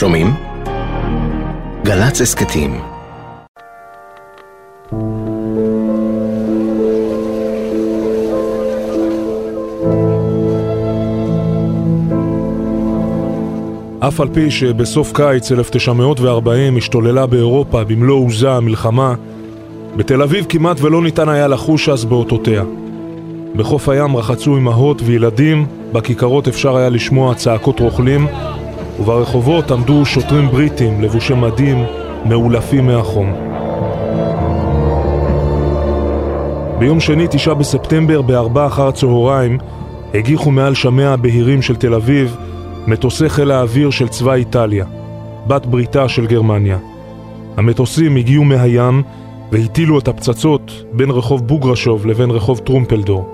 שומעים? גל"צ הסכתים אף על פי שבסוף קיץ 1940 השתוללה באירופה במלוא עוזה המלחמה, בתל אביב כמעט ולא ניתן היה לחוש אז באותותיה. בחוף הים רחצו אמהות וילדים, בכיכרות אפשר היה לשמוע צעקות רוכלים, וברחובות עמדו שוטרים בריטים לבושי מדים, מאולפים מהחום. ביום שני, תשעה בספטמבר, בארבע אחר הצהריים, הגיחו מעל שמיה הבהירים של תל אביב מטוסי חיל האוויר של צבא איטליה, בת בריתה של גרמניה. המטוסים הגיעו מהים והטילו את הפצצות בין רחוב בוגרשוב לבין רחוב טרומפלדור.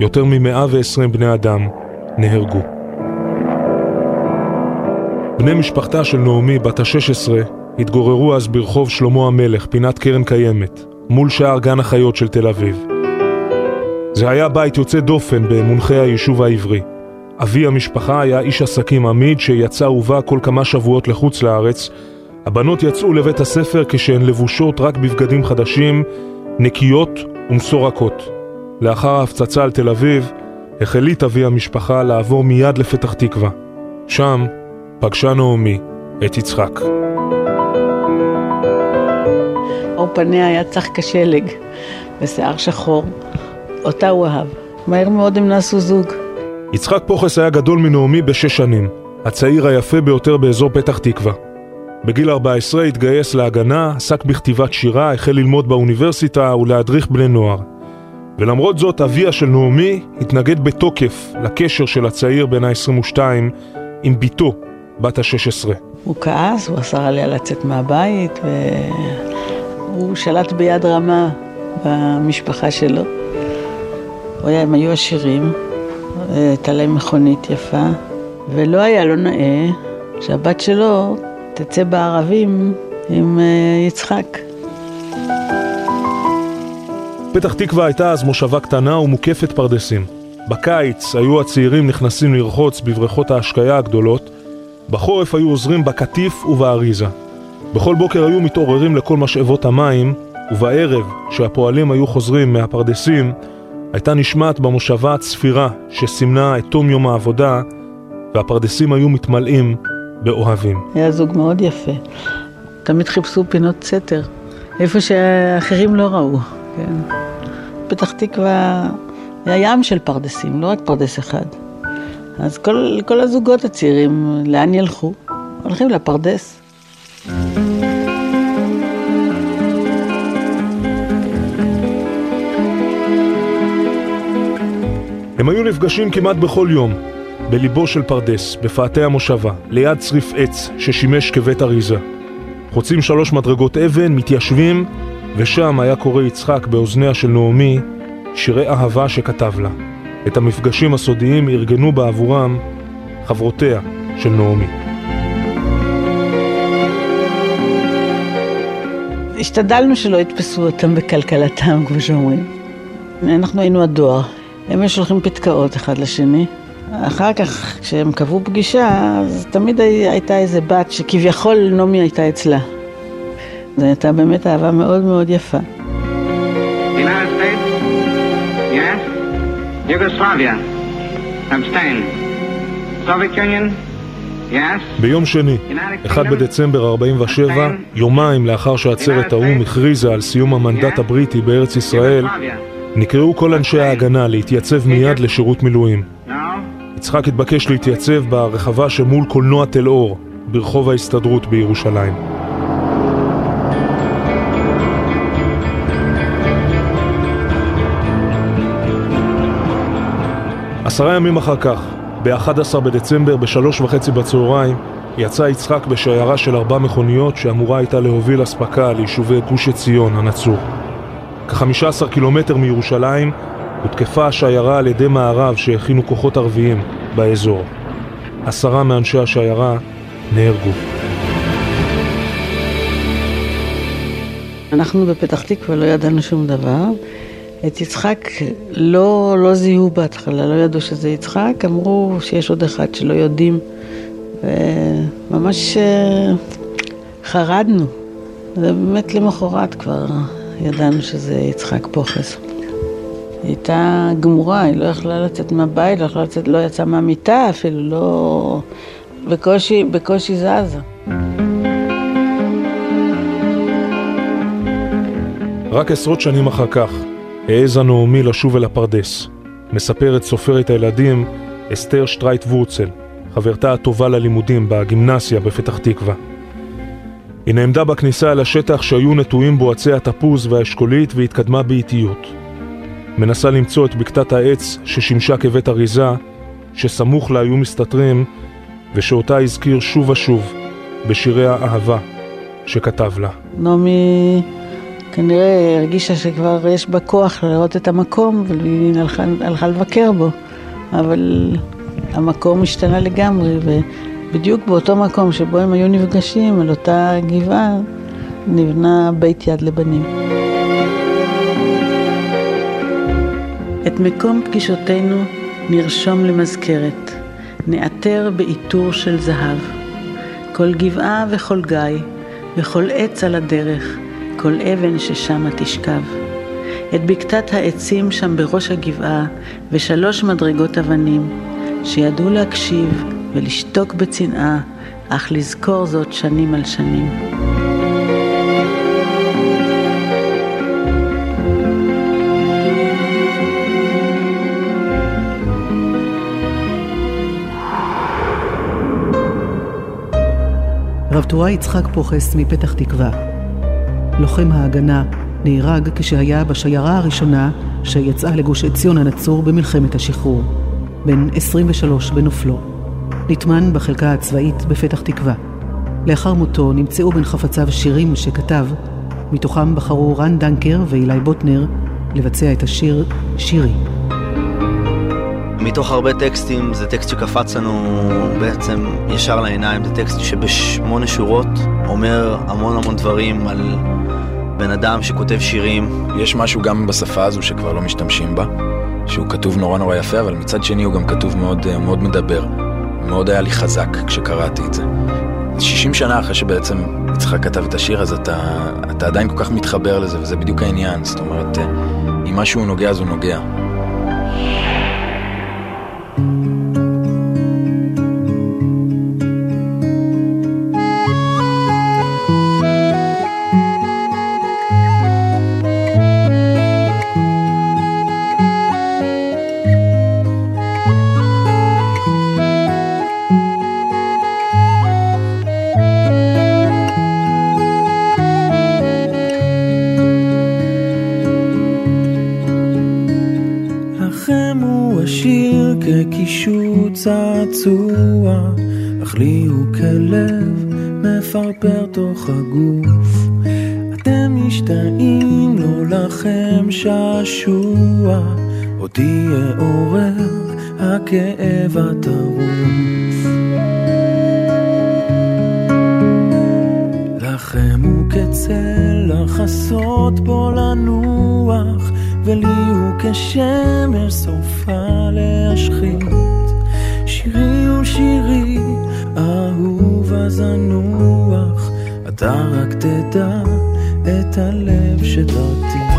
יותר מ-120 בני אדם נהרגו. בני משפחתה של נעמי, בת ה-16, התגוררו אז ברחוב שלמה המלך, פינת קרן קיימת, מול שער גן החיות של תל אביב. זה היה בית יוצא דופן במונחי היישוב העברי. אבי המשפחה היה איש עסקים עמיד שיצא ובא כל כמה שבועות לחוץ לארץ. הבנות יצאו לבית הספר כשהן לבושות רק בבגדים חדשים, נקיות ומסורקות. לאחר ההפצצה על תל אביב, החליט אבי המשפחה לעבור מיד לפתח תקווה. שם פגשה נעמי את יצחק. אור פניה היה צח כשלג, ושיער שחור. אותה הוא אהב. מהר מאוד הם נעשו זוג. יצחק פוחס היה גדול מנעמי בשש שנים, הצעיר היפה ביותר באזור פתח תקווה. בגיל 14 התגייס להגנה, עסק בכתיבת שירה, החל ללמוד באוניברסיטה ולהדריך בני נוער. ולמרות זאת, אביה של נעמי התנגד בתוקף לקשר של הצעיר בן ה-22 עם בתו, בת ה-16. הוא כעס, הוא אסר עליה לצאת מהבית, והוא שלט ביד רמה במשפחה שלו. הם היו עשירים, הייתה להם מכונית יפה, ולא היה לו נאה שהבת שלו תצא בערבים עם אה, יצחק. פתח תקווה הייתה אז מושבה קטנה ומוקפת פרדסים. בקיץ היו הצעירים נכנסים לרחוץ בבריכות ההשקיה הגדולות, בחורף היו עוזרים בקטיף ובאריזה. בכל בוקר היו מתעוררים לכל משאבות המים, ובערב, כשהפועלים היו חוזרים מהפרדסים, הייתה נשמעת במושבה צפירה שסימנה את תום יום העבודה, והפרדסים היו מתמלאים באוהבים. היה זוג מאוד יפה. תמיד חיפשו פינות סתר, איפה שאחרים לא ראו. כן. פתח תקווה היה ים של פרדסים, לא רק פרדס אחד. אז כל, כל הזוגות הצעירים, לאן ילכו? הולכים לפרדס. הם היו נפגשים כמעט בכל יום, בליבו של פרדס, בפאתי המושבה, ליד צריף עץ ששימש כבית אריזה. חוצים שלוש מדרגות אבן, מתיישבים, ושם היה קורא יצחק באוזניה של נעמי שירי אהבה שכתב לה. את המפגשים הסודיים ארגנו בעבורם חברותיה של נעמי. השתדלנו שלא יתפסו אותם בכלכלתם, כמו שאומרים. אנחנו היינו הדואר. הם היו שולחים פתקאות אחד לשני. אחר כך, כשהם קבעו פגישה, אז תמיד הייתה איזה בת שכביכול נעמי הייתה אצלה. זו הייתה באמת אהבה מאוד מאוד יפה. ביום שני, 1 בדצמבר 47, יומיים לאחר שעצרת האו"ם הכריזה על סיום המנדט הבריטי בארץ ישראל, נקראו כל אנשי ההגנה להתייצב מיד לשירות מילואים. יצחק התבקש להתייצב ברחבה שמול קולנוע תל אור, ברחוב ההסתדרות בירושלים. עשרה ימים אחר כך, ב-11 בדצמבר, בשלוש וחצי בצהריים, יצא יצחק בשיירה של ארבע מכוניות שאמורה הייתה להוביל אספקה ליישובי גוש עציון הנצור. כ-15 קילומטר מירושלים הותקפה השיירה על ידי מערב שהכינו כוחות ערביים באזור. עשרה מאנשי השיירה נהרגו. אנחנו בפתח תקווה לא ידענו שום דבר. את יצחק לא, לא זיהו בהתחלה, לא ידעו שזה יצחק, אמרו שיש עוד אחד שלא יודעים. וממש ממש אה, חרדנו. ובאמת למחרת כבר ידענו שזה יצחק פוחז. היא הייתה גמורה, היא לא יכלה לצאת מהבית, לא יכלה לצאת, לא יצאה מהמיטה אפילו, לא... בקושי, בקושי זזה. רק עשרות שנים אחר כך העזה נעמי לשוב אל הפרדס. מספרת סופרת הילדים אסתר שטרייט וורצל, חברתה הטובה ללימודים בגימנסיה בפתח תקווה. היא נעמדה בכניסה אל השטח שהיו נטועים בו עצי התפוז והאשכולית והתקדמה באיטיות. מנסה למצוא את בקתת העץ ששימשה כבית אריזה, שסמוך לה היו מסתתרים, ושאותה הזכיר שוב ושוב בשירי האהבה שכתב לה. נעמי כנראה הרגישה שכבר יש בה כוח לראות את המקום, והיא הלכה, הלכה לבקר בו, אבל המקום השתנה לגמרי, ובדיוק באותו מקום שבו הם היו נפגשים, על אותה גבעה, נבנה בית יד לבנים. את מקום פגישותינו נרשום למזכרת, נאתר בעיטור של זהב. כל גבעה וכל גיא, וכל עץ על הדרך, כל אבן ששמה תשכב. את בקתת העצים שם בראש הגבעה, ושלוש מדרגות אבנים, שידעו להקשיב ולשתוק בצנעה, אך לזכור זאת שנים על שנים. רב תורה יצחק פוחס מפתח תקווה. לוחם ההגנה נהרג כשהיה בשיירה הראשונה שיצאה לגוש עציון הנצור במלחמת השחרור. בן 23 בנופלו. נטמן בחלקה הצבאית בפתח תקווה. לאחר מותו נמצאו בין חפציו שירים שכתב, מתוכם בחרו רן דנקר ואילי בוטנר לבצע את השיר "שירי". מתוך הרבה טקסטים, זה טקסט שקפץ לנו בעצם ישר לעיניים, זה טקסט שבשמונה שורות אומר המון המון דברים על בן אדם שכותב שירים. יש משהו גם בשפה הזו שכבר לא משתמשים בה, שהוא כתוב נורא נורא יפה, אבל מצד שני הוא גם כתוב מאוד, מאוד מדבר. מאוד היה לי חזק כשקראתי את זה. 60 שנה אחרי שבעצם יצחק כתב את השיר, אז אתה, אתה עדיין כל כך מתחבר לזה, וזה בדיוק העניין. זאת אומרת, אם משהו נוגע אז הוא נוגע. צעצוע, אך לי הוא כלב מפרפר תוך הגוף. אתם משתאים לו לכם שעשוע, אותי יעורר הכאב הטרוף. לכם הוא כצל לחסות בו לנוח, ולי הוא כשמש שורפה להשחית. שירי הוא שירי, אהוב אז אנוח, אתה רק תדע את הלב שתרתיע.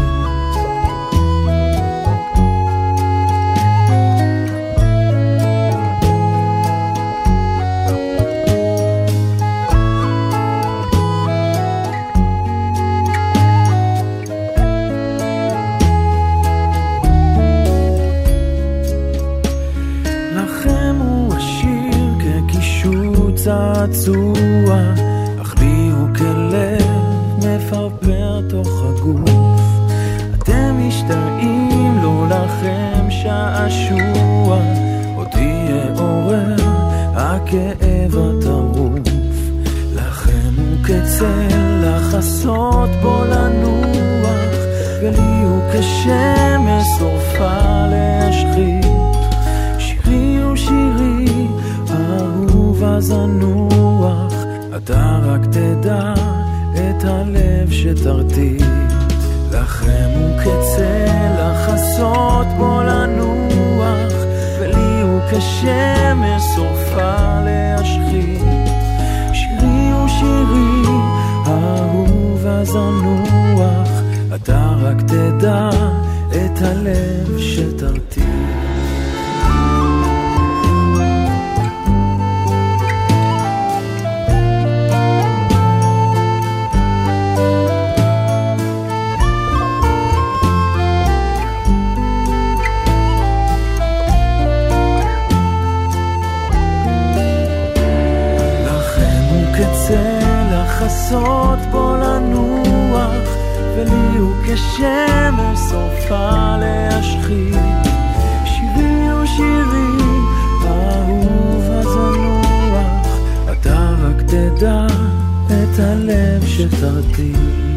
צעצוע, אך בי הוא כלב מפרפר תוך הגוף. אתם משתרעים לו לכם שעשוע, אותי יעורר הכאב הטרוף. לכם הוא כצל לחסות בו לנוח, ולי הוא כשמש שורפה להשחית. לכם וכצלע חסות בו לנוח, ולי הוא כשמש שורפה להשחית. שירי הוא שירי, אהוב אז אתה רק תדע את הלב שתרתיח. כשמש סופה להשחית. שירי הוא שירי, אהוב הזנוח, אתה רק תדע את הלב שתרתיע.